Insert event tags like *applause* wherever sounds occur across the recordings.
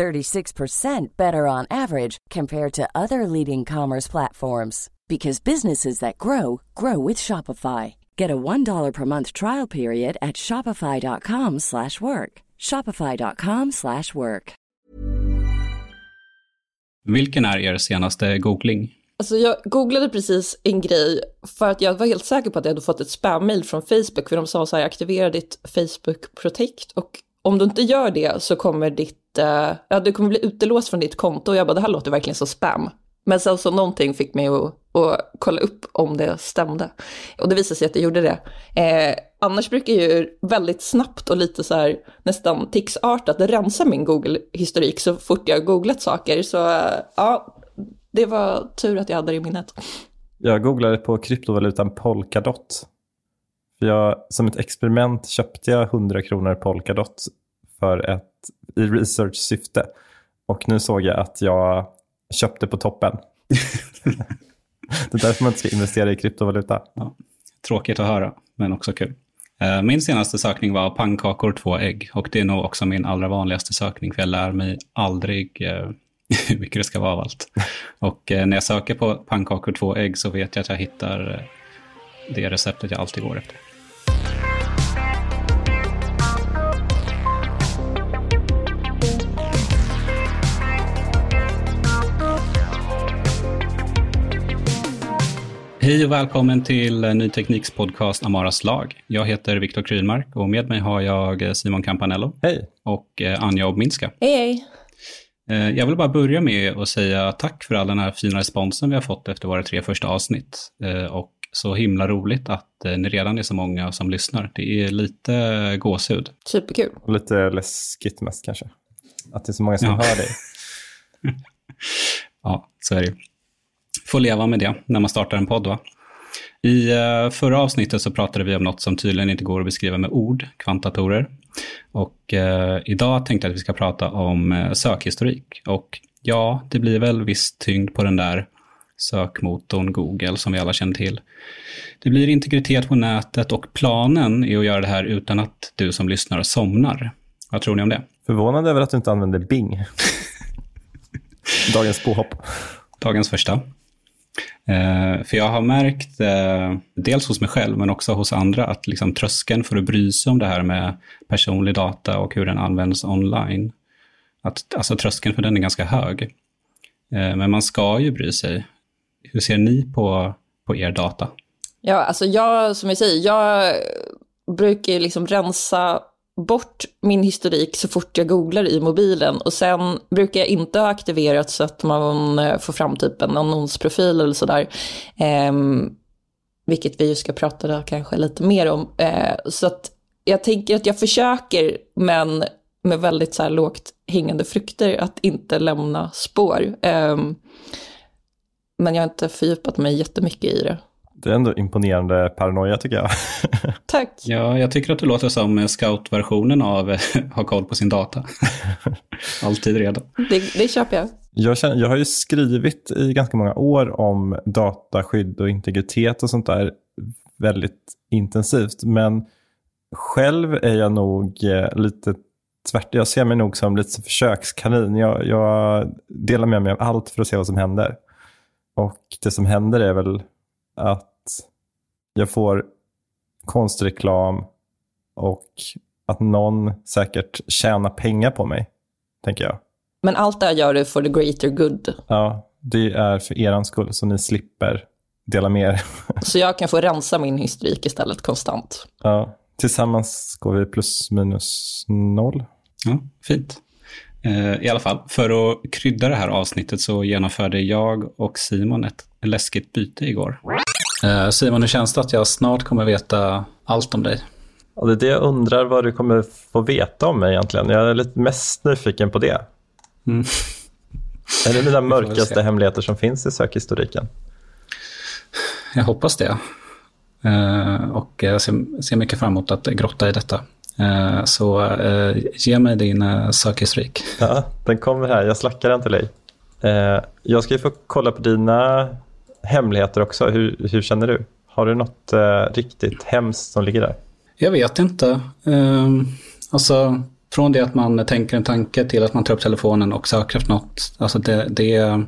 36% better on average compared to other leading commerce platforms because businesses that grow grow with Shopify. Get a $1 per month trial period at shopify.com/work. shopify.com/work. Vilken är er senaste googling? Alltså jag googlade precis en grej för att jag var helt säker på att jag hade fått ett spam-mail från Facebook för de sa så här aktivera ditt Facebook Protect och om du inte gör det så kommer ditt, uh, ja du kommer bli utelåst från ditt konto och jag bara det här låter verkligen som spam. Men sen så någonting fick mig att, att kolla upp om det stämde. Och det visade sig att det gjorde det. Eh, annars brukar jag ju väldigt snabbt och lite så här nästan ticsartat rensa min Google-historik så fort jag googlat saker. Så eh, ja, det var tur att jag hade det i minnet. Jag googlade på kryptovalutan Polkadot. För jag, som ett experiment köpte jag 100 kronor Polkadot för ett, i research-syfte. Och nu såg jag att jag köpte på toppen. *laughs* det är därför man inte ska investera i kryptovaluta. Ja, tråkigt att höra, men också kul. Eh, min senaste sökning var pannkakor, två ägg. Och det är nog också min allra vanligaste sökning, för jag lär mig aldrig eh, *laughs* hur mycket det ska vara av allt. Och eh, när jag söker på pannkakor, två ägg så vet jag att jag hittar det receptet jag alltid går efter. Hej och välkommen till Ny Tekniks podcast Amaras lag. Jag heter Viktor Krynmark och med mig har jag Simon Campanello. Hej. Och eh, Anja Obminska. Hej, hej. Eh, jag vill bara börja med att säga tack för all den här fina responsen vi har fått efter våra tre första avsnitt. Eh, och så himla roligt att ni redan är så många som lyssnar. Det är lite gåshud. Superkul. Och lite läskigt mest kanske. Att det är så många som ja. hör dig. *laughs* ja, så är det får leva med det när man startar en podd. Va? I uh, förra avsnittet så pratade vi om något som tydligen inte går att beskriva med ord, kvantatorer. Och uh, idag tänkte jag att vi ska prata om uh, sökhistorik. Och ja, det blir väl viss tyngd på den där sökmotorn Google som vi alla känner till. Det blir integritet på nätet och planen är att göra det här utan att du som lyssnar somnar. Vad tror ni om det? Förvånad över att du inte använder Bing. *laughs* Dagens påhopp. Dagens första. Eh, för jag har märkt, eh, dels hos mig själv men också hos andra, att liksom tröskeln för att bry sig om det här med personlig data och hur den används online, att alltså, tröskeln för den är ganska hög. Eh, men man ska ju bry sig. Hur ser ni på, på er data? Ja, alltså jag, som jag säger, jag brukar liksom rensa bort min historik så fort jag googlar i mobilen och sen brukar jag inte ha aktiverat så att man eh, får fram typ en annonsprofil eller sådär. Eh, vilket vi ju ska prata då kanske lite mer om. Eh, så att jag tänker att jag försöker, men med väldigt så här lågt hängande frukter, att inte lämna spår. Eh, men jag har inte fördjupat mig jättemycket i det. Det är ändå imponerande paranoia tycker jag. *laughs* Tack. Ja, jag tycker att du låter som scout-versionen av ha koll på sin data. *laughs* Alltid redo. Det, det köper jag. Jag, känner, jag har ju skrivit i ganska många år om dataskydd och integritet och sånt där väldigt intensivt. Men själv är jag nog eh, lite tvärt. Jag ser mig nog som lite försökskanin. Jag, jag delar med mig av allt för att se vad som händer. Och det som händer är väl att jag får konstreklam och att någon säkert tjänar pengar på mig, tänker jag. Men allt det här gör du för the greater good? Ja, det är för er skull, så ni slipper dela med er. *laughs* så jag kan få rensa min historik istället konstant? Ja, tillsammans går vi plus minus noll. Ja, fint. Eh, I alla fall, för att krydda det här avsnittet så genomförde jag och Simon ett läskigt byte igår. Eh, Simon, hur känns det att jag snart kommer veta allt om dig? Ja, det är det jag undrar vad du kommer få veta om mig egentligen. Jag är lite mest nyfiken på det. Mm. *laughs* Är det dina mörkaste hemligheter som finns i sökhistoriken? Jag hoppas det. Uh, och jag ser, mycket fram emot att grotta i detta. Uh, så ge mig din sökhistorik. Ja, den kommer här. Jag slackar den till dig. jag ska ju få kolla på dina hemligheter också. Hur, hur känner du? Har du något riktigt hemskt som ligger där? Jag vet inte. Uh, alltså, från det att man tänker en tanke till att man tar upp telefonen och söker efter något. Alltså det, det,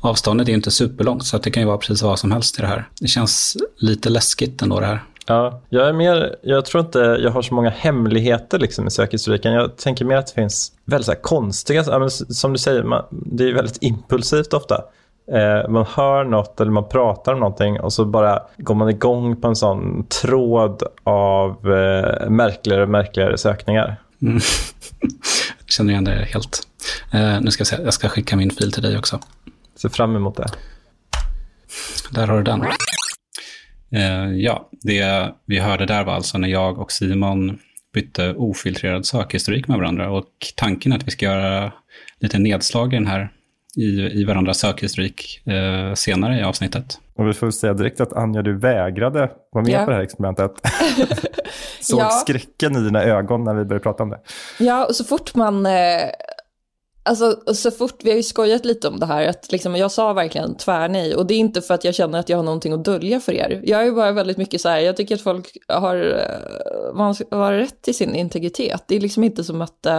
avståndet är inte superlångt så det kan ju vara precis vad som helst i det här. Det känns lite läskigt ändå det här. Ja, jag, är mer, jag tror inte jag har så många hemligheter liksom i sökhistoriken. Jag tänker mer att det finns väldigt så konstiga, som du säger, det är väldigt impulsivt ofta. Eh, man hör något eller man pratar om någonting och så bara går man igång på en sån tråd av eh, märkligare och märkligare sökningar. Mm. *laughs* Jag känner igen det helt. Eh, nu ska jag, se, jag ska skicka min fil till dig också. Ser fram emot det. Där har du den. Eh, ja, det vi hörde där var alltså när jag och Simon bytte ofiltrerad sökhistorik med varandra. Och tanken är att vi ska göra lite nedslag i den här i, i varandras sökhistorik eh, senare i avsnittet. Och vi får säga direkt att Anja, du vägrade vara med ja. på det här experimentet. *laughs* Såg ja. skräcken i dina ögon när vi började prata om det. Ja, och så fort man eh, Alltså så fort, vi har ju skojat lite om det här, att liksom, jag sa verkligen tvärnej och det är inte för att jag känner att jag har någonting att dölja för er. Jag är ju bara väldigt mycket så här, jag tycker att folk har, eh, man har rätt till sin integritet. Det är liksom inte som att äh,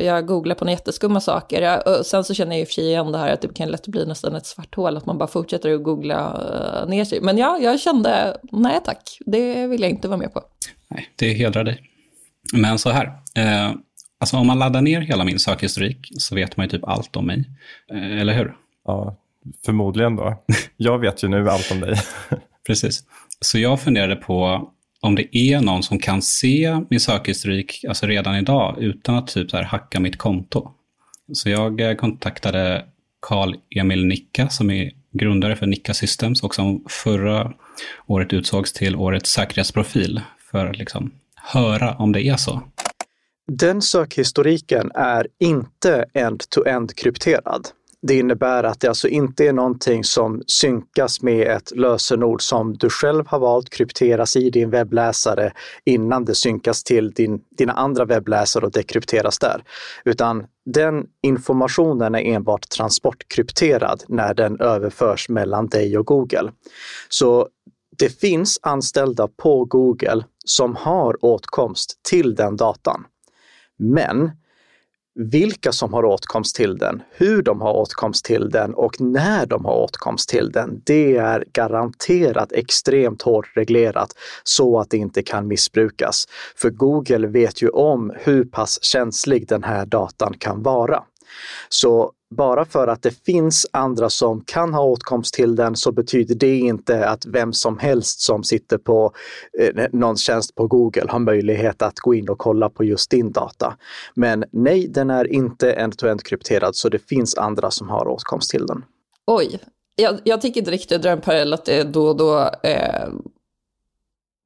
jag googlar på några jätteskumma saker. Jag, sen så känner jag i och för sig igen det här att det kan lätt bli nästan ett svart hål, att man bara fortsätter att googla äh, ner sig. Men ja, jag kände, nej tack, det vill jag inte vara med på. Nej, det hedrar dig. Men så här, eh, Alltså om man laddar ner hela min sökhistorik så vet man ju typ allt om mig. Eh, eller hur? Ja, förmodligen då. *laughs* Jag vet ju nu allt om dig. *laughs* Precis. Så jag funderade på om det är någon som kan se min sökhistorik alltså redan idag utan att typ så här hacka mitt konto. Så jag eh, kontaktade Carl Emil Nicka som är grundare för Nicka Systems och som förra året utsågs till årets säkerhetsprofil för att liksom höra om det är så. Den sökhistoriken är inte end-to-end krypterad. Det innebär att det alltså inte är någonting som synkas med ett lösenord som du själv har valt krypteras i din webbläsare innan det synkas till din, dina andra webbläsare och dekrypteras där. Utan den informationen är enbart transportkrypterad när den överförs mellan dig och Google. Så det finns anställda på Google som har åtkomst till den datan. Men vilka som har åtkomst till den, hur de har åtkomst till den och när de har åtkomst till den, det är garanterat extremt hårt reglerat så att det inte kan missbrukas. För Google vet ju om hur pass känslig den här datan kan vara. Så bara för att det finns andra som kan ha åtkomst till den så betyder det inte att vem som helst som sitter på eh, någon tjänst på Google har möjlighet att gå in och kolla på just din data. Men nej, den är inte end-to-end krypterad så det finns andra som har åtkomst till den. Oj, jag, jag tycker inte riktigt dra en parallell att det då och då eh,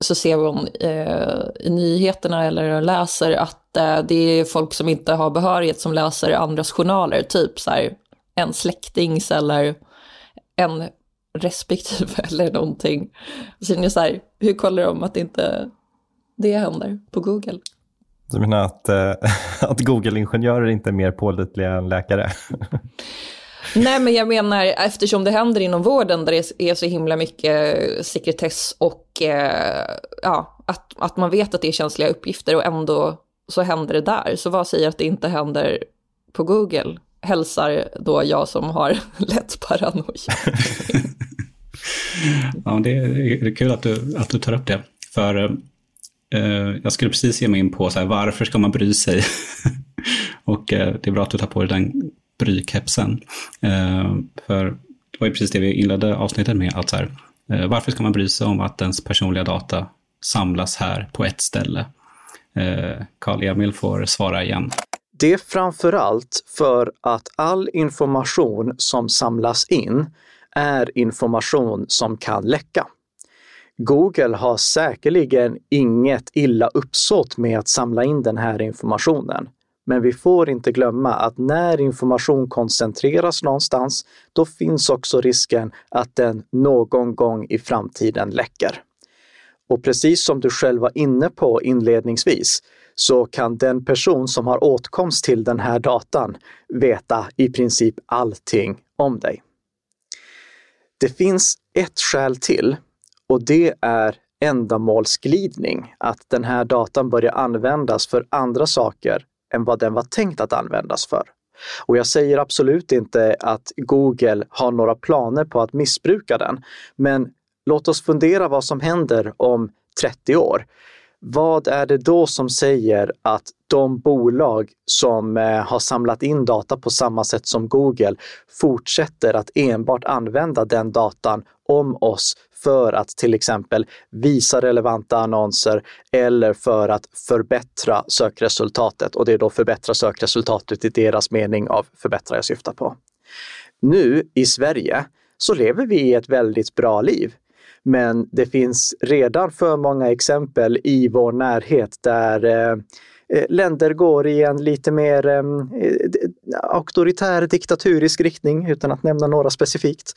så ser hon eh, i nyheterna eller läser att eh, det är folk som inte har behörighet som läser andras journaler, typ så här, en släktings eller en respektive *laughs* eller någonting. Så är så här, hur kollar de att inte det händer på Google? Du menar att, eh, *laughs* att Google-ingenjörer inte är mer pålitliga än läkare? *laughs* Nej, men jag menar eftersom det händer inom vården där det är så himla mycket eh, sekretess och eh, ja, att, att man vet att det är känsliga uppgifter och ändå så händer det där. Så vad säger att det inte händer på Google? Hälsar då jag som har *laughs* lätt paranoia. *laughs* ja, det är kul att du, att du tar upp det. För eh, jag skulle precis ge mig in på så här, varför ska man bry sig? *laughs* och eh, det är bra att du tar på dig den brykepsen. Eh, för det var ju precis det vi inledde avsnittet med, att så här, eh, varför ska man bry sig om att ens personliga data samlas här på ett ställe? Karl-Emil eh, får svara igen. Det är framförallt för att all information som samlas in är information som kan läcka. Google har säkerligen inget illa uppsåt med att samla in den här informationen. Men vi får inte glömma att när information koncentreras någonstans, då finns också risken att den någon gång i framtiden läcker. Och precis som du själv var inne på inledningsvis, så kan den person som har åtkomst till den här datan veta i princip allting om dig. Det finns ett skäl till och det är ändamålsglidning, att den här datan börjar användas för andra saker än vad den var tänkt att användas för. Och jag säger absolut inte att Google har några planer på att missbruka den, men låt oss fundera vad som händer om 30 år. Vad är det då som säger att de bolag som eh, har samlat in data på samma sätt som Google fortsätter att enbart använda den datan om oss för att till exempel visa relevanta annonser eller för att förbättra sökresultatet. Och det är då förbättra sökresultatet i deras mening av förbättra jag syftar på. Nu i Sverige så lever vi i ett väldigt bra liv. Men det finns redan för många exempel i vår närhet där eh, eh länder går i en lite mer eh, auktoritär diktaturisk riktning utan att nämna några specifikt.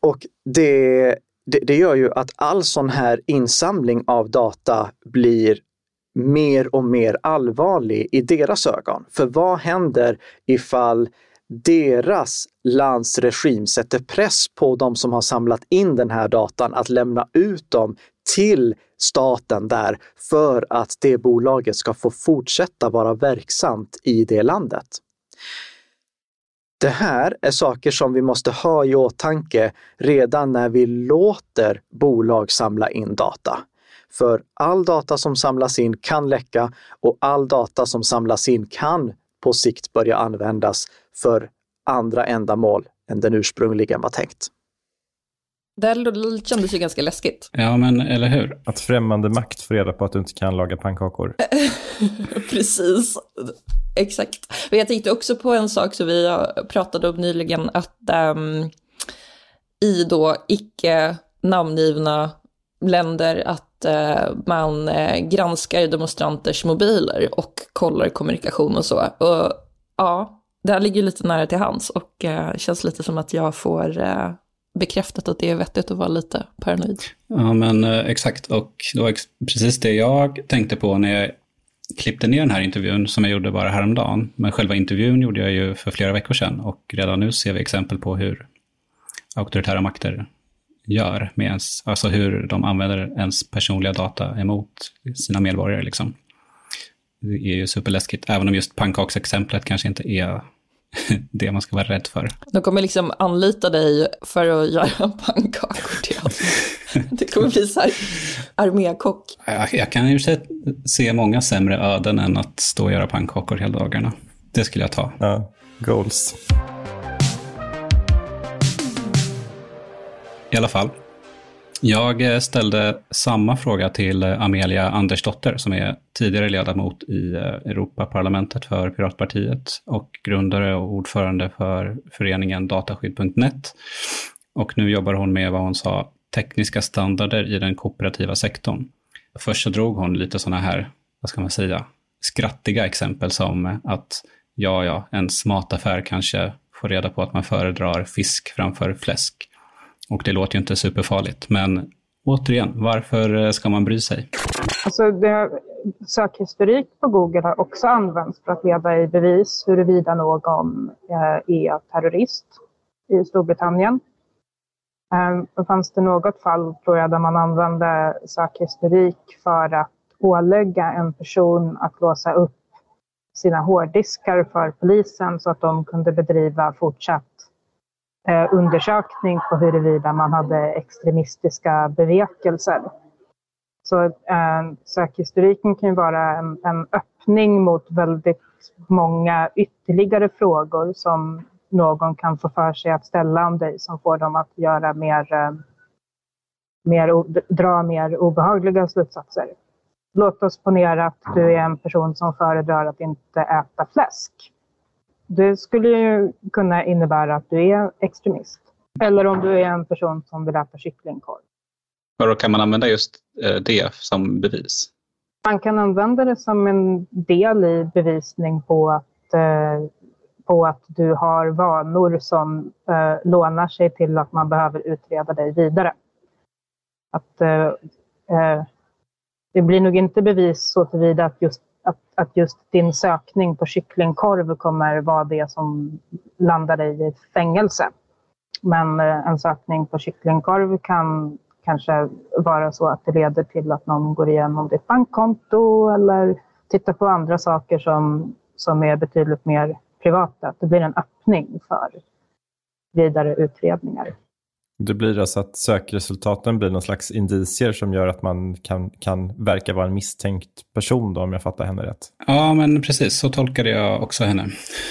Och det, det, det gör ju att all sån här insamling av data blir mer och mer allvarlig i deras ögon. För vad händer ifall deras lands regim sätter press på de som har samlat in den här datan att lämna ut dem till staten där för att det bolaget ska få fortsätta vara verksamt i det landet. Det här är saker som vi måste ha i åtanke redan när vi låter bolag samla in data. För all data som samlas in kan läcka och all data som samlas in kan på sikt börja användas för andra ändamål än den ursprungligen var tänkt. Det här kändes ju ganska läskigt. Ja, men eller hur? Att främmande makt får reda på att du inte kan laga pannkakor. *laughs* Precis, exakt. Men jag tänkte också på en sak som vi pratade om nyligen, att um, i då icke namngivna länder att uh, man uh, granskar demonstranters mobiler och kollar kommunikation och så. Och ja, det här ligger lite nära till hands och uh, känns lite som att jag får uh, bekräftat att det är vettigt att vara lite paranoid. Ja, men eh, exakt. Och det var ex precis det jag tänkte på när jag klippte ner den här intervjun som jag gjorde bara häromdagen. Men själva intervjun gjorde jag ju för flera veckor sedan och redan nu ser vi exempel på hur auktoritära makter gör med ens, alltså hur de använder ens personliga data emot sina medborgare. Liksom. Det är ju superläskigt, även om just pannkaksexemplet kanske inte är *laughs* det man ska vara rädd för. De kommer liksom anlita dig för att göra *laughs* pannkakor till oss. Det kommer bli så här armékock. Jag, jag kan ju se många sämre öden än att stå och göra pannkakor hela dagarna. Det skulle jag ta. Ja, goals. I alla fall, jag eh, ställde samma fråga till eh, Amelia Andersdotter som är tidigare ledamot i eh, Europaparlamentet för Piratpartiet och grundare och ordförande för föreningen dataskydd.net. Och nu jobbar hon med vad hon sa tekniska standarder i den kooperativa sektorn. Först så drog hon lite sådana här, vad ska man säga, skrattiga exempel som att ja, ja, en mataffär kanske får reda på att man föredrar fisk framför fläsk och det låter ju inte superfarligt, men återigen, varför eh, ska man bry sig? Alltså det, sökhistorik på Google har också använts för att leda i bevis huruvida någon eh, är terrorist i Storbritannien. Eh, fanns det något fall, tror jag, där man använde sökhistorik för att ålägga en person att låsa upp sina hårddiskar för polisen så att de kunde bedriva fortsatt Eh, undersökning på huruvida man hade extremistiska bevekelser. Så eh, sökhistoriken kan ju vara en, en öppning mot väldigt många ytterligare frågor som någon kan få för sig att ställa om dig som får dem att göra mer, eh, mer, dra mer obehagliga slutsatser. Låt oss ponera att du är en person som föredrar att inte äta fläsk. Det skulle ju kunna innebära att du är extremist. Eller om du är en person som vill äta kycklingkorv. Och då kan man använda just eh, det som bevis? Man kan använda det som en del i bevisning på att, eh, på att du har vanor som eh, lånar sig till att man behöver utreda dig vidare. Att, det blir nog inte bevis så tillvida att just, att, att just din sökning på kycklingkorv kommer vara det som landar dig i fängelse. Men eh, en sökning på kycklingkorv kan kanske vara så att det leder till att någon går igenom ditt bankkonto eller tittar på andra saker som, som är betydligt mer privata. Det blir en öppning för vidare utredningar. Det blir alltså att sökresultaten blir någon slags indicier som gör att man kan, kan verka vara en misstänkt person då, om jag fattar henne rätt. Ja, men precis. Så tolkade jag också henne.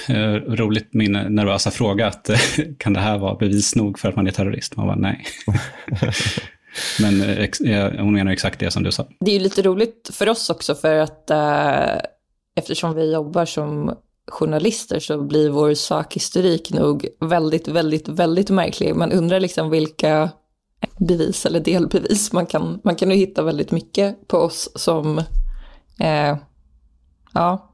Eh, roligt min nervösa fråga, att kan det här vara bevis nog för att man är terrorist? Man bara nej. *laughs* men eh, hon menar exakt det som du sa. Det är ju lite roligt för oss också för att eh, eftersom vi jobbar som journalister så blir vår sakhistorik nog väldigt, väldigt, väldigt märklig. Man undrar liksom vilka bevis eller delbevis man kan, man kan ju hitta väldigt mycket på oss som, eh, ja,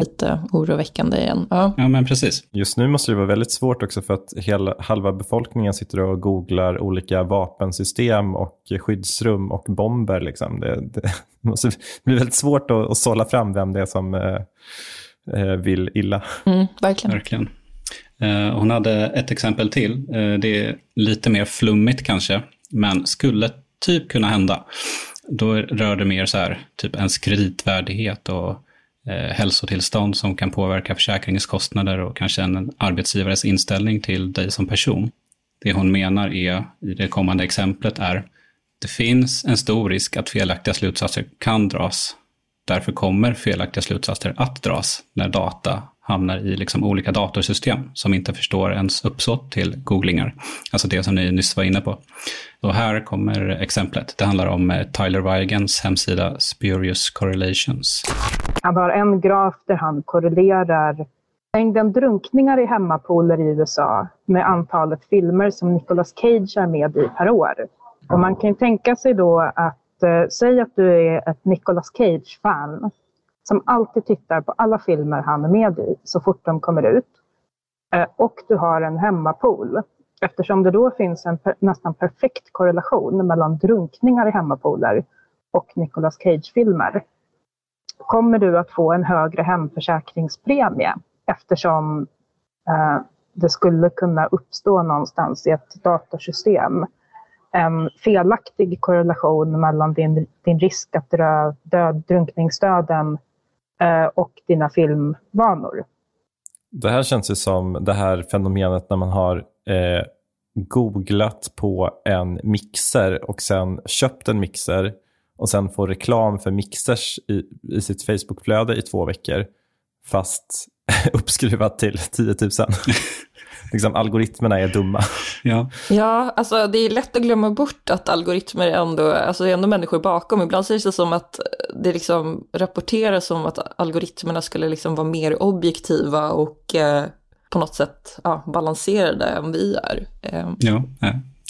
lite oroväckande igen. Ja. ja, men precis. Just nu måste det vara väldigt svårt också för att hela, halva befolkningen sitter och googlar olika vapensystem och skyddsrum och bomber. Liksom. Det, det *laughs* måste bli väldigt svårt att, att sålla fram vem det är som eh, eh, vill illa. Mm, verkligen. verkligen. Eh, hon hade ett exempel till. Eh, det är lite mer flummigt kanske, men skulle typ kunna hända. Då rör det mer så här, typ ens kreditvärdighet och eh, hälsotillstånd som kan påverka försäkringskostnader och kanske en arbetsgivares inställning till dig som person. Det hon menar är, i det kommande exemplet är, det finns en stor risk att felaktiga slutsatser kan dras Därför kommer felaktiga slutsatser att dras när data hamnar i liksom olika datorsystem som inte förstår ens uppsåt till googlingar. Alltså det som ni nyss var inne på. Och här kommer exemplet. Det handlar om eh, Tyler Weigens hemsida Spurious Correlations. Han har en graf där han korrelerar mängden drunkningar i hemmapooler i USA med antalet filmer som Nicolas Cage är med i per år. Och man kan tänka sig då att eh, säg att du är ett Nicolas Cage-fan som alltid tittar på alla filmer han är med i så fort de kommer ut. Eh, och du har en hemmapool. Eftersom det då finns en per, nästan perfekt korrelation mellan drunkningar i hemmapooler och Nicolas Cage-filmer kommer du att få en högre hemförsäkringspremie eftersom eh, det skulle kunna uppstå någonstans i ett datorsystem en felaktig korrelation mellan din, din risk att dö, dö drunkningsdöden eh, och dina filmvanor. Det här känns ju som det här fenomenet när man har eh, googlat på en mixer och sen köpt en mixer och sen får reklam för mixers i, i sitt Facebookflöde i två veckor fast *laughs* uppskruvat till 10 000. *laughs* liksom, algoritmerna är dumma. Ja. ja, alltså det är lätt att glömma bort att algoritmer är ändå, alltså det är ändå människor bakom. Ibland ser det som att det liksom rapporteras som att algoritmerna skulle liksom vara mer objektiva och eh, på något sätt ja, balanserade än vi är. Eh. Ja,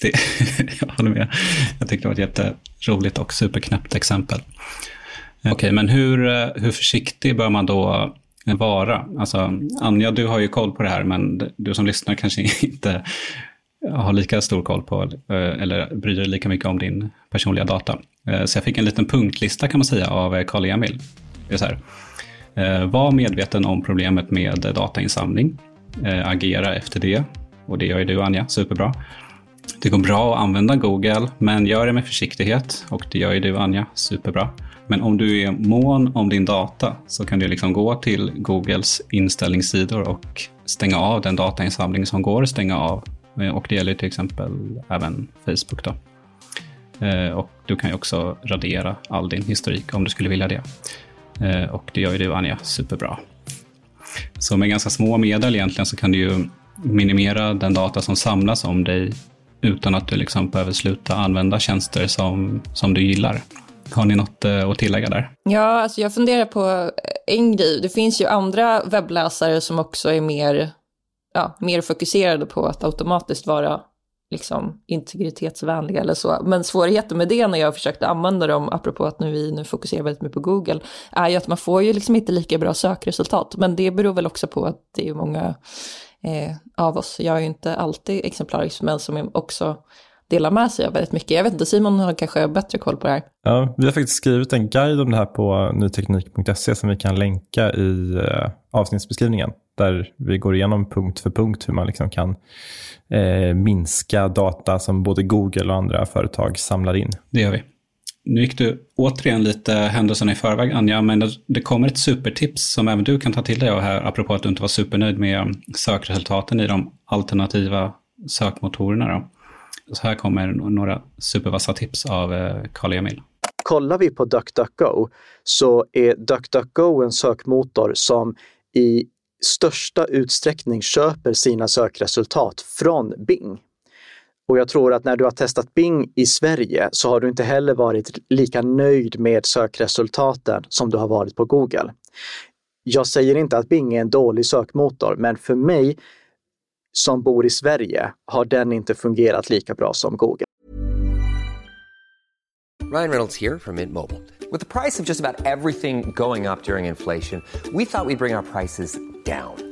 det, *laughs* jag håller med. Jag tycker det var ett jätteroligt och superknäppt exempel. Okej, okay, men hur, eh, hur försiktig bör man då Eh, vara? Alltså, Anja, du har ju koll på det här, men du som lyssnar kanske *laughs* inte har lika stor koll på eh, eller bryr dig lika mycket om din personliga data. Eh, så jag fick en liten punktlista kan man säga av Karl-Emil. Det är så här. Var medveten om problemet med datainsamling. Agera efter det. Och det gör ju du Anja, superbra. Det går bra att använda Google, men gör det med försiktighet. Och det gör ju du Anja, superbra. Men om du är mån om din data så kan du liksom gå till Googles inställningssidor och stänga av den datainsamling som går att stänga av. Eh, och det gäller till exempel även Facebook. Då. Eh, och du kan ju också radera all din historik om du skulle vilja det. Eh, och det gör ju du Anja superbra. Så med ganska små medel egentligen så kan du ju minimera den data som samlas om dig utan att du liksom behöver sluta använda tjänster som, som du gillar. Har ni något eh, att tillägga där? Ja, alltså jag funderar på eh, en grej. Det finns ju andra webbläsare som också är mer, ja, mer fokuserade på att automatiskt vara liksom integritetsvänliga eller så. Men svårigheten med det när jag försökte använda dem, apropå att nu vi nu fokuserar väldigt mycket på Google, är ju att man får ju liksom inte lika bra sökresultat. Men det beror väl också på att det är många eh, av oss, jag är ju inte alltid exemplarisk, men som också delar med sig av väldigt mycket. Jag vet inte, Simon har kanske bättre koll på det här. Ja, vi har faktiskt skrivit en guide om det här på nyteknik.se som vi kan länka i eh, avsnittsbeskrivningen. Där vi går igenom punkt för punkt hur man liksom kan eh, minska data som både Google och andra företag samlar in. Det gör vi. Nu gick du återigen lite händelserna i förväg, Anja, men det kommer ett supertips som även du kan ta till dig av här, apropå att du inte var supernöjd med sökresultaten i de alternativa sökmotorerna. Då. Så här kommer några supervassa tips av eh, Karl-Emil. Kollar vi på DuckDuckGo så är DuckDuckGo en sökmotor som i största utsträckning köper sina sökresultat från Bing. Och jag tror att när du har testat Bing i Sverige så har du inte heller varit lika nöjd med sökresultaten som du har varit på Google. Jag säger inte att Bing är en dålig sökmotor, men för mig som bor i Sverige har den inte fungerat lika bra som Google. Ryan Reynolds här från Mint Mobile. Med priset på nästan allt som går upp under inflationen, trodde vi att vi skulle bring våra priser down.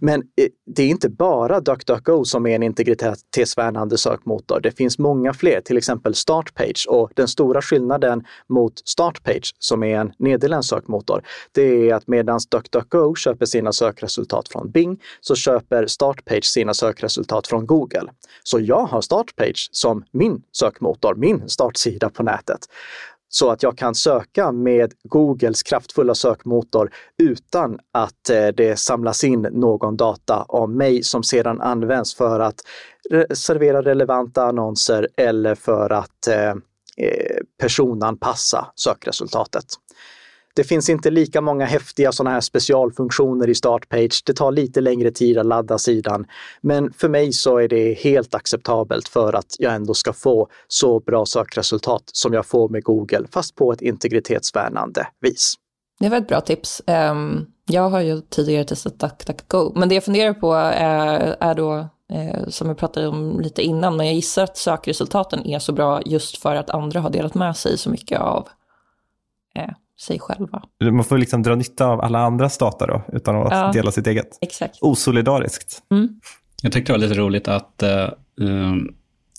Men eh, det är inte bara DuckDuckGo som är en integritetsvärnande sökmotor. Det finns många fler, till exempel Startpage. Och den stora skillnaden mot Startpage, som är en nederländsk sökmotor, det är att medan DuckDuckGo köper sina sökresultat från Bing, så köper Startpage sina sökresultat från Google. Så jag har Startpage som min sökmotor, min startsida på nätet så att jag kan söka med Googles kraftfulla sökmotor utan att eh, det samlas in någon data om mig som sedan används för att servera relevanta annonser eller för att eh, eh, personanpassa sökresultatet. Det finns inte lika många häftiga sådana här specialfunktioner i Startpage. Det tar lite längre tid att ladda sidan. Men för mig så är det helt acceptabelt för att jag ändå ska få så bra sökresultat som jag får med Google, fast på ett integritetsvärnande vis. Det var ett bra tips. Ehm, jag har ju tidigare testat DuckDuckGo, men det jag funderar på eh, är, då eh, som vi pratade om lite innan, men jag gissar att sökresultaten är så bra just för att andra har delat med sig så mycket av eh, sig själva. Man får liksom dra nytta av alla andras data då, utan att ja, dela sitt eget. Exakt. Osolidariskt. Mm. Jag tyckte det var lite roligt att uh,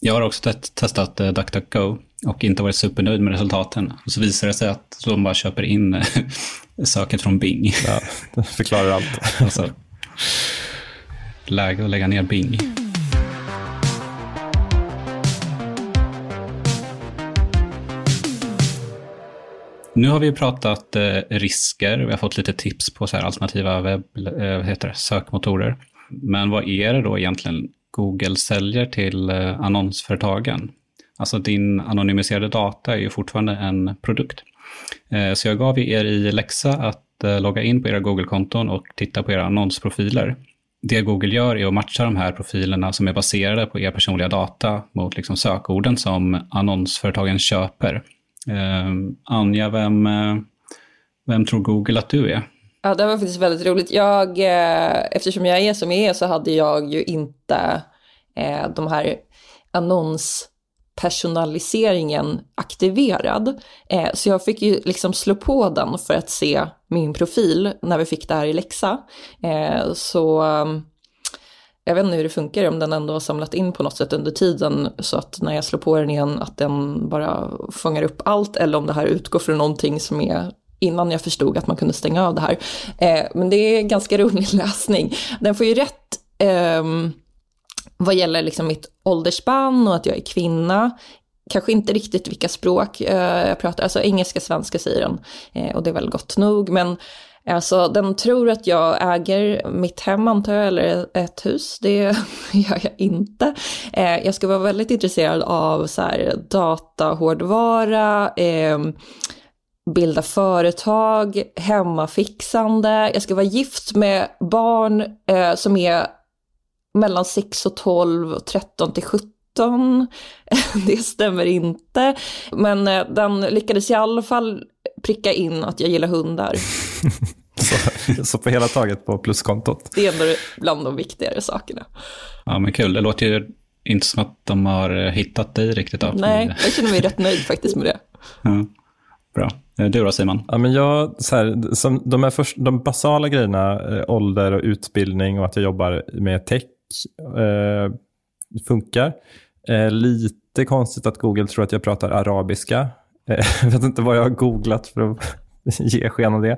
jag har också testat uh, DuckDuckGo och inte varit supernöjd med resultaten. Och så visar det sig att de bara köper in *laughs* söket från Bing. Ja, det förklarar allt. *laughs* alltså, läge att lägga ner Bing. Nu har vi pratat eh, risker, vi har fått lite tips på så alternativa webb, eh, heter det, sökmotorer. Men vad är det då egentligen Google säljer till eh, annonsföretagen? Alltså din anonymiserade data är ju fortfarande en produkt. Eh, så jag gav er i läxa att eh, logga in på era Google-konton och titta på era annonsprofiler. Det Google gör är att matcha de här profilerna som är baserade på er personliga data mot liksom sökorden som annonsföretagen köper. Eh, Anja, vem, eh, vem tror Google att du är? Ja, det var faktiskt väldigt roligt. Jag, eh, eftersom jag är som jag är så hade jag ju inte eh, de här annonspersonaliseringen aktiverad. Eh, så jag fick ju liksom slå på den för att se min profil när vi fick det här i läxa. Eh, så ehm, jag vet inte hur det funkar, om den ändå har samlat in på något sätt under tiden så att när jag slår på den igen att den bara fångar upp allt eller om det här utgår från någonting som är innan jag förstod att man kunde stänga av det här. Eh, men det är ganska *laughs* rolig läsning. Den får ju rätt eh, vad gäller liksom mitt åldersspann och att jag är kvinna. Kanske inte riktigt vilka språk eh, jag pratar, alltså engelska, svenska säger den. Eh, och det är väl gott nog, men Alltså den tror att jag äger mitt hem antar jag, eller ett hus. Det *laughs* gör jag inte. Eh, jag ska vara väldigt intresserad av så här, datahårdvara, eh, bilda företag, hemmafixande. Jag ska vara gift med barn eh, som är mellan 6 och 12 13 till 17. *laughs* Det stämmer inte. Men eh, den lyckades i alla fall pricka in att jag gillar hundar. *laughs* så, så på hela taget på pluskontot? Det är ändå bland de viktigare sakerna. Ja, men kul. Det låter ju inte som att de har hittat dig riktigt. Då. Nej, jag känner mig rätt nöjd faktiskt med det. *laughs* Ja, bra. Eh, du då Simon? Ja, men jag, så här, som de, här först, de basala grejerna, eh, ålder och utbildning och att jag jobbar med tech, eh, funkar. Eh, lite konstigt att Google tror att jag pratar arabiska. Eh, *laughs* jag vet inte vad jag har googlat för att *laughs* ge sken av det.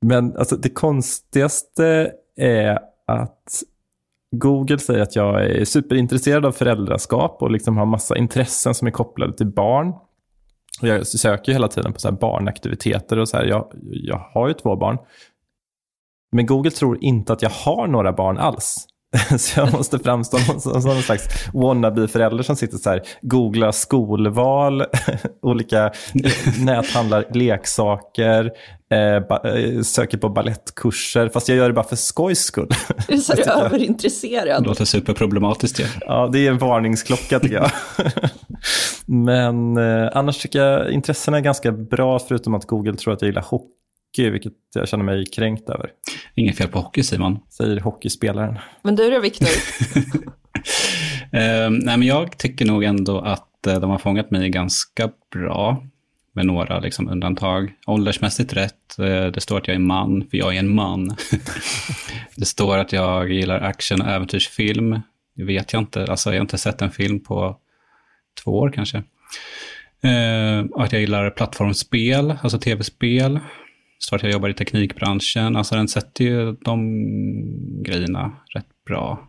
Men alltså, det konstigaste är att Google säger att jag är superintresserad av föräldraskap och liksom har massa intressen som är kopplade till barn. Och jag söker hela tiden på så barnaktiviteter och så här. Jag, jag har ju två barn. Men Google tror inte att jag har några barn alls. *laughs* Så jag måste framstå som, som en slags wannabe-förälder som sitter så här, googlar skolval, *laughs* olika näthandlar leksaker, eh, ba, eh, söker på ballettkurser, fast jag gör det bara för skojs skull. *laughs* Du är så överintresserad. Det låter superproblematiskt ju. Ja, det är en varningsklocka tycker jag. Men eh, annars tycker jag intressena är ganska bra, förutom att Google tror att jag gillar hockey hockey, vilket jag känner mig kränkt över. Inget fel på hockey, Simon. Säger hockeyspelaren. Men du då, Viktor? uh, *laughs* *laughs* nej, men jag tycker nog ändå att uh, de har fångat mig ganska bra. Med några liksom, undantag. Åldersmässigt rätt. Uh, det står att jag är man, för jag är en man. *laughs* det står att jag gillar action och äventyrsfilm. Det vet jag inte. Alltså, jag har inte sett en film på två år kanske. Uh, att jag gillar plattformsspel, alltså tv-spel står att jag jobbar i teknikbranschen. Alltså den sätter ju de grejerna rätt bra.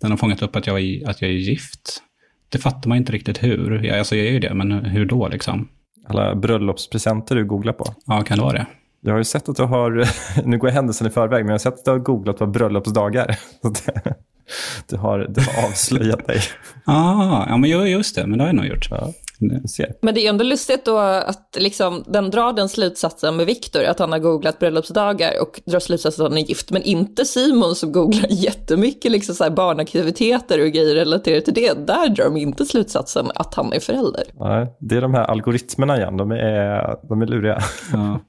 Den har fångat upp att jag är, att jag är gift. Det fattar man inte riktigt hur. Jag, alltså jag är ju det, men hur då liksom? Alla bröllopspresenter du googlar på. Ja, kan det vara det? Jag har ju sett att du har, *laughs* nu går jag händelsen i förväg, men jag har sett att du har googlat på bröllopsdagar. *laughs* Du har, du har avslöjat dig. *laughs* Ah, ja, men just det, men det har jag nog gjort. Ja. Men det är ändå lustigt då att liksom, den drar den slutsatsen med Viktor, att han har googlat bröllopsdagar och drar slutsatsen att han är gift, men inte Simon som googlar *laughs* jättemycket liksom så här barnaktiviteter och grejer relaterat till det. Där drar de inte slutsatsen att han är förälder. Nej, det är de här algoritmerna igen, de är, de är luriga. *laughs* Ja.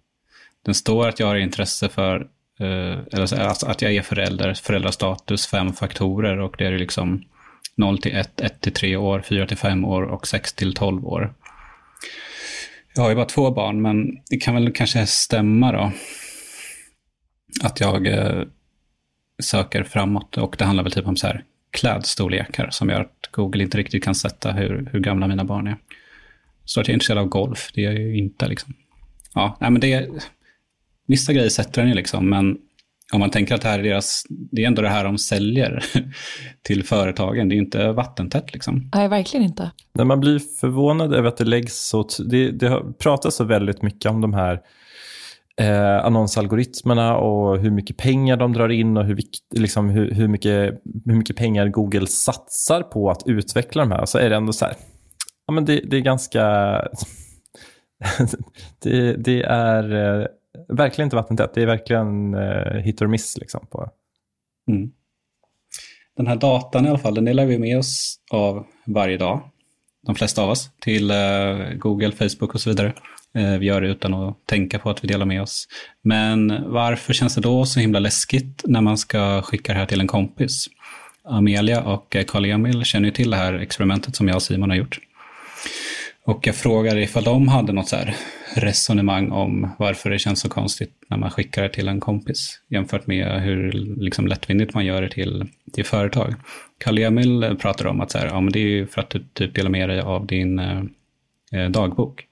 Den står att jag har intresse för Uh, eller alltså att jag är förälder, föräldrastatus, fem faktorer och det är liksom 0 till 1, 1 till 3 år, 4 till 5 år och 6 till 12 år. Jag har ju bara två barn, men det kan väl kanske stämma då. Att jag eh, söker framåt och det handlar väl typ om så här klädstorlekar som gör att Google inte riktigt kan sätta hur, hur gamla mina barn är. Så att jag är intresserad av golf, det är jag ju inte liksom. Ja, nej men det är, vissa grejer sätter den ju liksom, men om man tänker att det här är deras, det är ändå det här de säljer *laughs* till företagen, det är inte vattentätt liksom. Nej, verkligen inte. När man blir förvånad över att det läggs så, det, det har pratats så väldigt mycket om de här eh, annonsalgoritmerna och hur mycket pengar de drar in och hur, liksom, hur, hur, mycket, hur mycket pengar Google satsar på att utveckla de här. Så är det ändå så här, ja men det, det är ganska, *laughs* det, det är eh, verkligen inte vattentätt. Det är verkligen eh, hit or miss. Liksom, på. Mm. Den här datan i alla fall, den delar vi med oss av varje dag. De flesta av oss. Till eh, Google, Facebook och så vidare. Eh, vi gör det utan att tänka på att vi delar med oss. Men varför känns det då så himla läskigt när man ska skicka det här till en kompis? Amelia och eh, Karl-Emil känner ju till det här experimentet som jag och Simon har gjort. Och jag frågade ifall de hade något så här resonemang om varför det känns så konstigt när man skickar det till en kompis jämfört med hur liksom lättvindigt man gör det till, till företag. Karl-Emil pratade om att så här, ja, men det är ju för att du typ delar med dig av din eh, eh dagbok.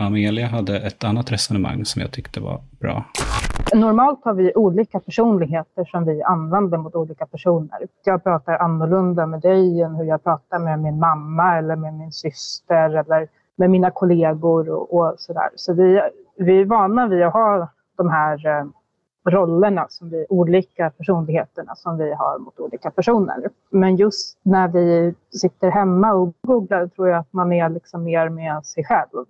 Amelia hade ett annat resonemang som jag tyckte var bra. Normalt har vi olika personligheter som vi använder mot olika personer. Jag pratar annorlunda med dig än hur jag pratar med min mamma eller med min syster eller med mina kollegor och, och sådär. Så vi, vi är vana vid att ha de här eh, rollerna, som vi, olika personligheterna som vi har mot olika personer. Men just när vi sitter hemma och googlar tror jag att man är liksom mer med sig själv.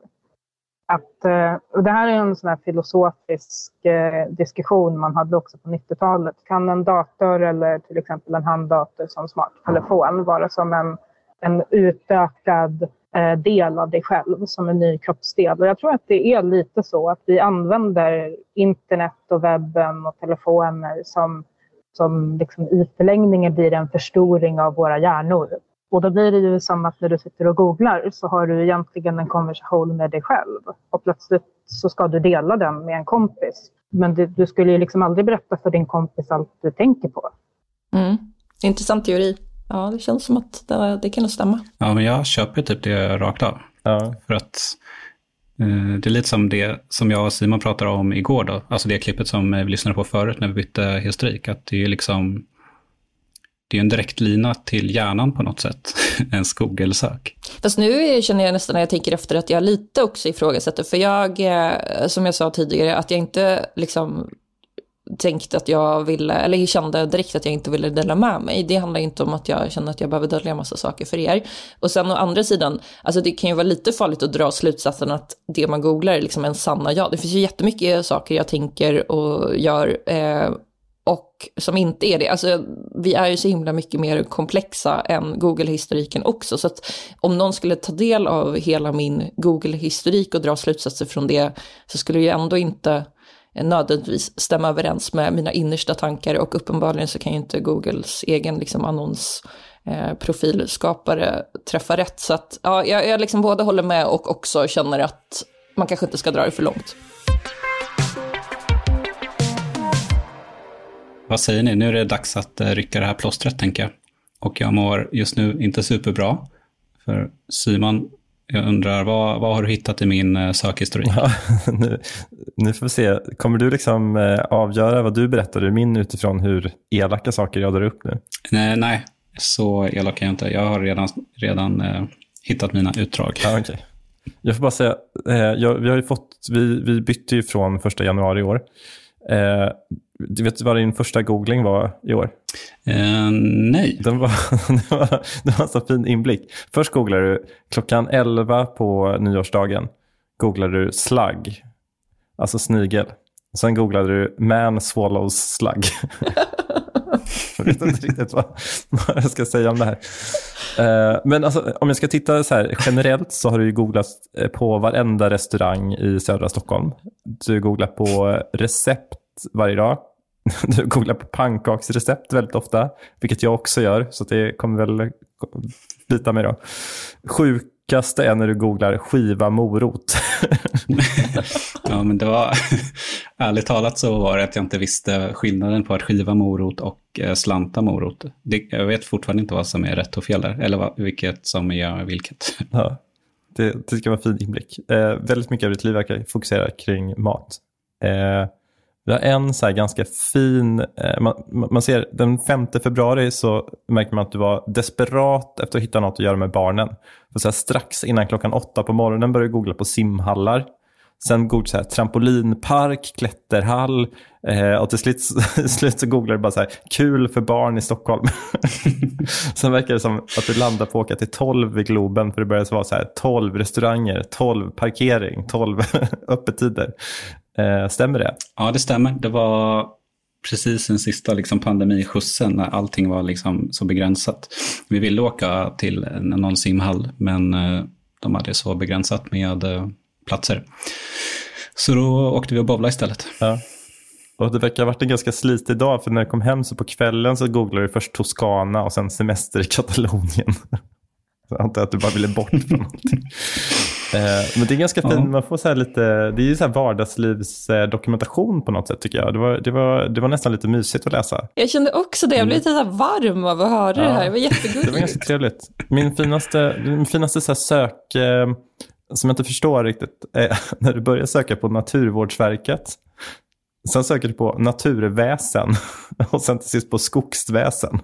Att, eh, och det här är en sån här filosofisk eh, diskussion man hade också på 90-talet. Kan en dator eller till exempel en handdator som smarttelefon vara som en, en utökad eh, del av dig själv, som en ny kroppsdel? Och jag tror att det är lite så att vi använder internet och webben och telefoner som, som liksom i förlängningen blir en förstoring av våra hjärnor. Och då blir det ju som att när du sitter och googlar så har du egentligen en konversation med dig själv. Och plötsligt så ska du dela den med en kompis. Men du, du skulle ju liksom aldrig berätta för din kompis allt du tänker på. Mm. Intressant teori. Ja, det känns som att det, det kan nog stämma. Ja, men jag köper typ det rakt av. Ja. För att eh, det är lite som det som jag och Simon pratade om igår då. Alltså det klippet som vi lyssnade på förut när vi bytte historik. Att det är liksom det är en direktlina till hjärnan på något sätt, *laughs* en Google-sök. Fast nu känner jag nästan när jag tänker efter att jag lite också ifrågasätter, för jag, eh, som jag sa tidigare, att jag inte liksom tänkte att jag ville, eller kände direkt att jag inte ville dela med mig. Det handlar inte om att jag känner att jag behöver dölja massa saker för er. Och sen å andra sidan, alltså det kan ju vara lite farligt att dra slutsatsen att det man googlar är liksom en sanna jag. Det finns ju jättemycket saker jag tänker och gör eh, som inte är det. Alltså, vi är ju så himla mycket mer komplexa än Google-historiken också. Så att om någon skulle ta del av hela min Google-historik och dra slutsatser från det så skulle det ju ändå inte nödvändigtvis stämma överens med mina innersta tankar och uppenbarligen så kan ju inte Googles egen liksom, annonsprofilskapare eh, träffa rätt. Så att ja, jag, jag liksom både håller med och också känner att man kanske inte ska dra det för långt. Vad säger ni? Nu är det dags att eh, rycka det här plåstret, tänker jag. Och jag mår just nu inte superbra. För Simon, jag undrar, vad, vad har du hittat i min eh, sökhistorik? Ja, *laughs* nu, nu får vi se. Kommer du liksom eh, avgöra vad du berättar ur min utifrån hur elaka saker jag drar upp nu? Nej, nej så elak är jag inte. Jag har redan, redan eh, hittat mina utdrag. Ja, okay. Jag får bara säga, eh, jag, vi, har fått, vi, vi bytte ju från första januari i år. Eh, du vet vad din första googling var i år? Uh, nej. Den var, *laughs* det, var, det var en så fin inblick. Först googlade du klockan 11 på nyårsdagen. Googlade du slug, alltså snigel. Sen googlade du man swallows slug. *laughs* jag vet inte riktigt vad, vad jag ska säga om det här. Uh, men alltså, om jag ska titta så här, generellt så har du googlat eh, på varenda restaurang i södra Stockholm. Du googlar på recept varje dag. *laughs* Du googlar på pannkaksrecept väldigt ofta, vilket jag också gör, så det kommer väl bita mig då. Sjukaste är när du googlar skiva morot. *laughs* ja, men det var, *laughs* ärligt talat så var det att jag inte visste skillnaden på att skiva morot och eh, slanta morot. Det, jag vet fortfarande inte vad som är rätt och fel där, eller vad, vilket som är vilket. Ja, det, det ska vara en fin inblick. Eh, väldigt mycket av ditt liv verkar fokusera kring mat. Eh, vi har en så ganska fin, eh, man, man, ser den 5 februari så märker man att du var desperat efter att hitta något att göra med barnen. För så här, strax innan klockan åtta på morgonen började du googla på simhallar. Sen googlade så här, trampolinpark, klätterhall eh, och till slut, *laughs* slut så googlade du bara så här, kul för barn i Stockholm. *laughs* Sen verkar det som att du landar på att åka till 12 i Globen för det började vara så här 12 restauranger, 12 parkering, 12 *laughs* öppettider. Eh, stämmer det? Ja, det stämmer. Det var precis den sista liksom, pandemiskjutsen när allting var liksom, så begränsat. Vi ville åka till någon simhall, men eh, de hade så begränsat med eh, platser. Så då åkte vi och bowlade istället. Ja. Och det verkar ha varit en ganska slitig dag, för när jag kom hem så på kvällen så googlade du först Toscana och sen semester i Katalonien. *laughs* Jag antar att du bara ville bort från *laughs* någonting. Eh, men det är ganska fint, Ja. man får så här lite, det är ju så här vardagslivsdokumentation på något sätt tycker jag. Det var, det, var, det var nästan lite mysigt att läsa. Jag kände också det, jag blev lite så här varm av att höra det här. Det var Det var jättegulligt. ganska trevligt. Min finaste, min finaste så här sök, eh, som jag inte förstår riktigt, är *laughs* när du börjar söka på Naturvårdsverket. Sen söker du på naturväsen *laughs* och sen till sist på skogsväsen.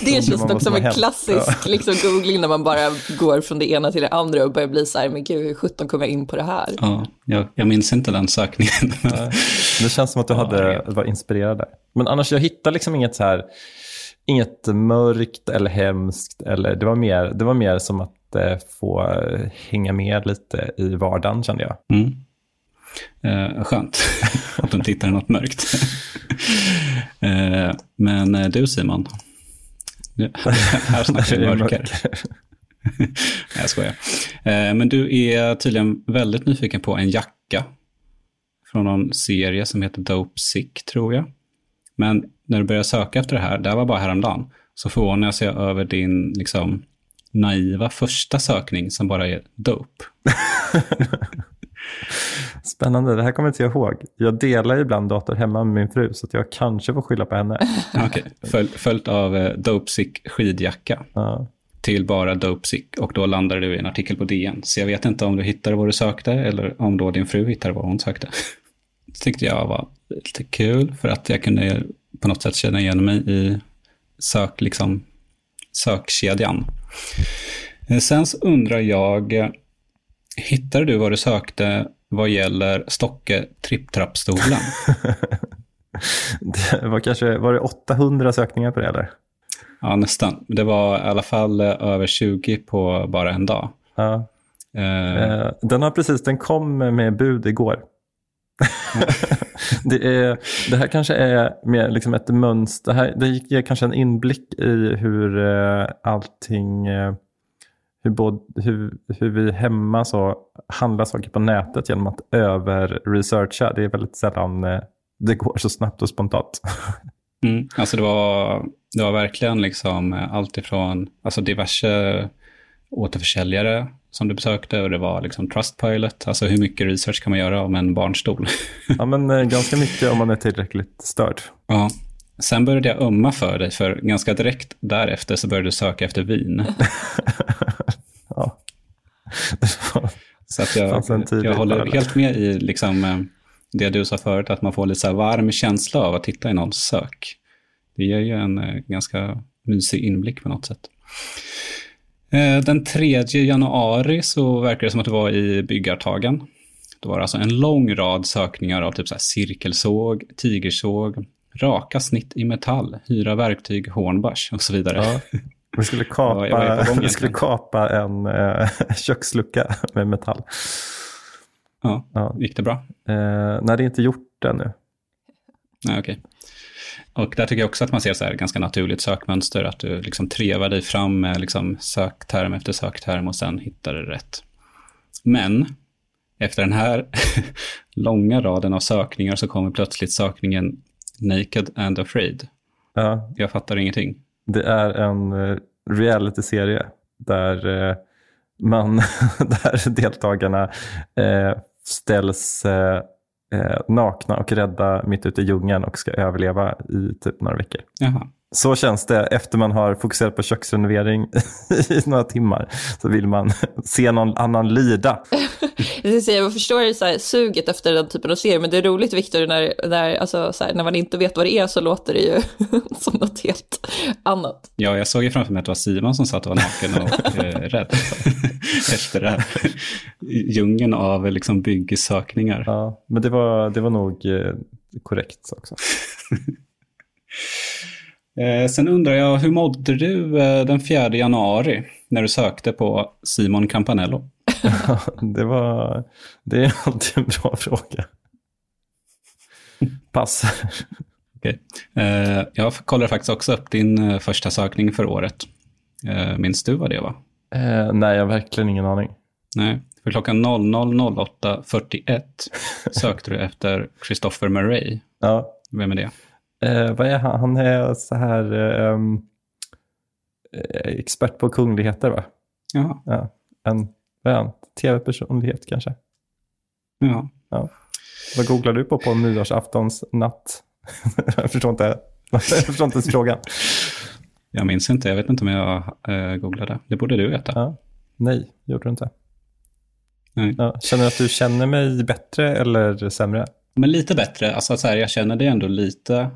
Det känns dock som en hänt. klassisk liksom, googling när man bara går från det ena till det andra och börjar bli så här, men gud, hur sjutton kom jag in på det här? Ja, jag, jag minns inte den sökningen. Det känns som att du hade, var inspirerad där. Men annars, jag hittar liksom inget så här, inget mörkt eller hemskt. Eller, det, var mer, det var mer som att eh, få eh, hänga med lite i vardagen kände jag. Mm. Eh, skönt *laughs* att du inte hittar något mörkt. *laughs* eh, men eh, du Simon, *laughs* här snackar vi mörker. jag skojar. Eh, men du är tydligen väldigt nyfiken på en jacka från någon serie som heter Dope Sick, tror jag. Men när du började söka efter det här, det här var bara häromdagen, så förvånar jag över din liksom, naiva första sökning som bara är dope. *laughs* Spännande, det här kommer inte jag ihåg. Jag delar ibland dator hemma med min fru så att jag kanske får skylla på henne. *laughs* Okej, Föl, följt av eh, Dope Sick skidjacka Ja. till bara Dope Sick och då landade du i en artikel på DN. Så jag vet inte om du hittade vad du sökte eller om då din fru hittade vad hon sökte. *laughs* Det tyckte jag var lite kul för att jag kunde på något sätt känna igen mig i sök, liksom, sökkedjan. Eh, Sen så undrar jag, hittade du vad du sökte vad gäller Stocke tripptrappstolen? *laughs* Det var kanske, var det 800 sökningar på det eller? Ja, nästan. Det var i alla fall eh, över 20 på bara en dag. Ja. Eh, den har precis, den kom med bud igår. *laughs* det, är, det här kanske är mer liksom ett mönster. Det, här, det ger kanske en inblick i hur allting, hur, både, hur, hur vi hemma så handlar saker på nätet genom att över-researcha. Det är väldigt sällan eh, det går så snabbt och spontant. *laughs* mm, alltså det var, det var verkligen liksom eh, allt ifrån alltså diverse återförsäljare som du besökte och det var liksom Trustpilot. Alltså hur mycket research kan man göra om en barnstol? *laughs* ja, men eh, ganska mycket om man är tillräckligt störd. ja. Sen började jag ömma för dig, för ganska direkt därefter så började du söka efter vin. *laughs* *laughs* Så att jag, jag håller helt med i liksom, eh, det du sa förut, att man får lite så varm känsla av att titta i någons sök. Det ger ju en eh, ganska mysig inblick på något sätt. Eh, Den 3 januari så verkar det som att det var i Byggartagen. Då var det alltså en lång rad sökningar av typ så cirkelsåg, tigersåg, raka snitt i metall, hyra verktyg, hornbars och så vidare. Ja. *laughs* Vi skulle Ja, kapa, gång *laughs* vi skulle kapa en eh, *laughs* kökslucka med metall. Ja, Ja. gick det bra? Eh, nej, det är inte gjort ännu. Nej, okej. Och där tycker jag också att man ser så här ganska naturligt sökmönster, att du liksom trevar dig fram med liksom sökterm efter sökterm och sen hittar du rätt. Men efter den här *laughs* långa raden av sökningar så kommer plötsligt sökningen Naked and Afraid. Ja, Jag fattar ingenting. Det är en eh, reality-serie där, eh, man, *laughs* där deltagarna eh, ställs nakna och rädda mitt ute i djungeln och ska överleva i typ några veckor. Jaha. Så känns det efter man har fokuserat på köksrenovering *laughs* i några timmar. Så vill man *laughs* se någon annan lida. Jag, ska säga, jag förstår så här, suget efter den typen av serie, men det är roligt Viktor, när, när, alltså, så här, när man inte vet vad det är så låter det ju *laughs* som något helt annat. Ja, jag såg ju framför mig att det var Simon som satt och var naken och *laughs* eh, rädd *laughs* efter det här djungeln av liksom byggsökningar. Ja, men det var, det var nog eh, korrekt också. Eh, sen undrar jag, hur mådde du eh, den 4 januari när du sökte på Simon Campanello? *laughs* det, var, det är alltid en bra fråga. Pass. Okej. Eh, jag kollade faktiskt också upp din eh, första sökning för året. Eh, minns du vad det var? Nej, jag har verkligen ingen aning. Nej, för klockan 00.08.41 *laughs* sökte du efter Christopher Murray. Ja, Vem är det? eh, vad är han? Han är så här eh, em, eh, expert på kungligheter va? Jaha. Ja. en, en tv-personlighet kanske. Ja. Ja. Vad googlar du på på nyårsaftons natt? *laughs* jag förstår inte, jag förstår inte frågan. Jag minns inte, jag vet inte om jag eh, googlade. Det borde du veta. Ja. Nej, gjorde du inte. Nej. Ja. Känner du att du känner mig bättre eller sämre? Men lite bättre, alltså så här, jag känner det ändå lite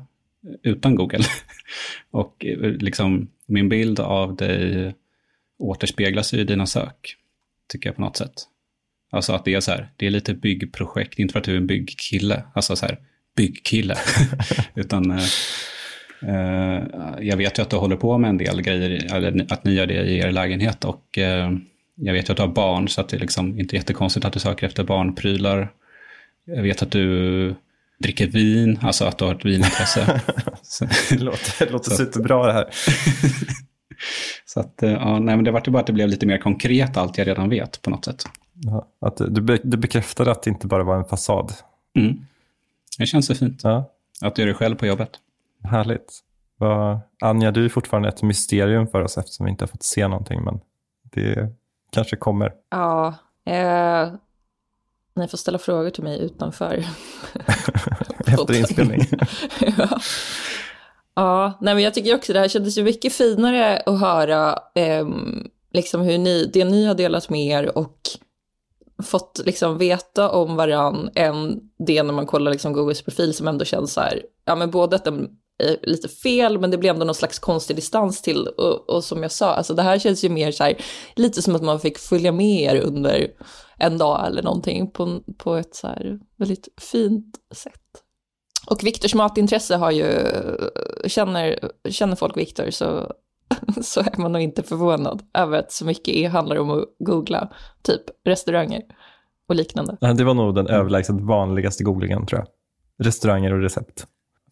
utan Google. *laughs* Och eh, liksom min bild av dig återspeglas ju i dina sök, tycker jag på något sätt. Alltså att det är så här, det är lite byggprojekt, inte för att du är en byggkille, alltså så här, byggkille, *laughs* *laughs* utan eh, eh, jag vet ju att du håller på med en del grejer, eller att ni gör det i er lägenhet och eh, jag vet ju att du har barn, så att det är liksom inte jättekonstigt att du söker efter barnprylar. Jag vet att du dricker vin, alltså att du har ett *laughs* vinintresse. Det låter, det låter superbra det här. Så att, eh, ja, nej, men det var ju bara att det blev lite mer konkret allt jag redan vet på något sätt. Ja, att du, be- du bekräftade att det inte bara var en fasad. Mm. Det känns så fint Ja, att du är dig själv på jobbet. härligt. Vad- Anja, du är fortfarande ett mysterium för oss eftersom vi inte har fått se någonting, men det kanske kommer. Ja, eh, ni får ställa frågor till mig utanför. *laughs* Efter *laughs* inspelning. *laughs* ja ja, nej men jag tycker också det här kändes ju mycket finare att höra eh, liksom hur ni, det ni har delat med er och fått liksom veta om varann än det när man kollar liksom Googles profil som ändå känns så här, ja men både att den är lite fel men det blir ändå någon slags konstig distans till och, och som jag sa, alltså det här känns ju mer så här, lite som att man fick följa med er under en dag eller någonting på, på ett så här väldigt fint sätt. Och Viktors matintresse har ju, känner, känner folk Viktor så, *laughs* så är man nog inte förvånad över att så mycket är, handlar om att googla typ restauranger och liknande. Nej, Det var nog den överlägset vanligaste googlingen tror jag. Restauranger och recept.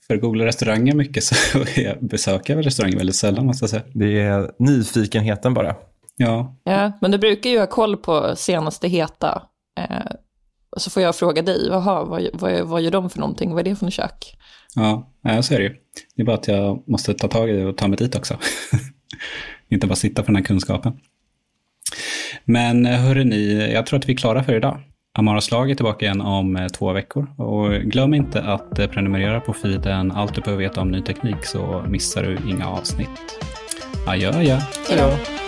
För googla restauranger mycket så *laughs* besöker jag restauranger väldigt sällan måste jag säga. Det är nyfikenheten bara. Ja, Ja, men du brukar ju ha koll på senaste heta. Eh, så får jag fråga dig, Jaha, vad, vad, vad gör de för någonting? Vad är det för en kök? ja, så är det ju. Det är bara att jag måste ta tag i det och ta mig dit också. *laughs* inte bara sitta på den här kunskapen. Men eh, hörni, ni, jag tror att vi är klara för idag. Amaras lag är tillbaka igen om eh, två veckor. Och glöm inte att eh, prenumerera på feeden Allt du behöver veta om ny teknik så missar du inga avsnitt. Adjö, adjö. Hej då.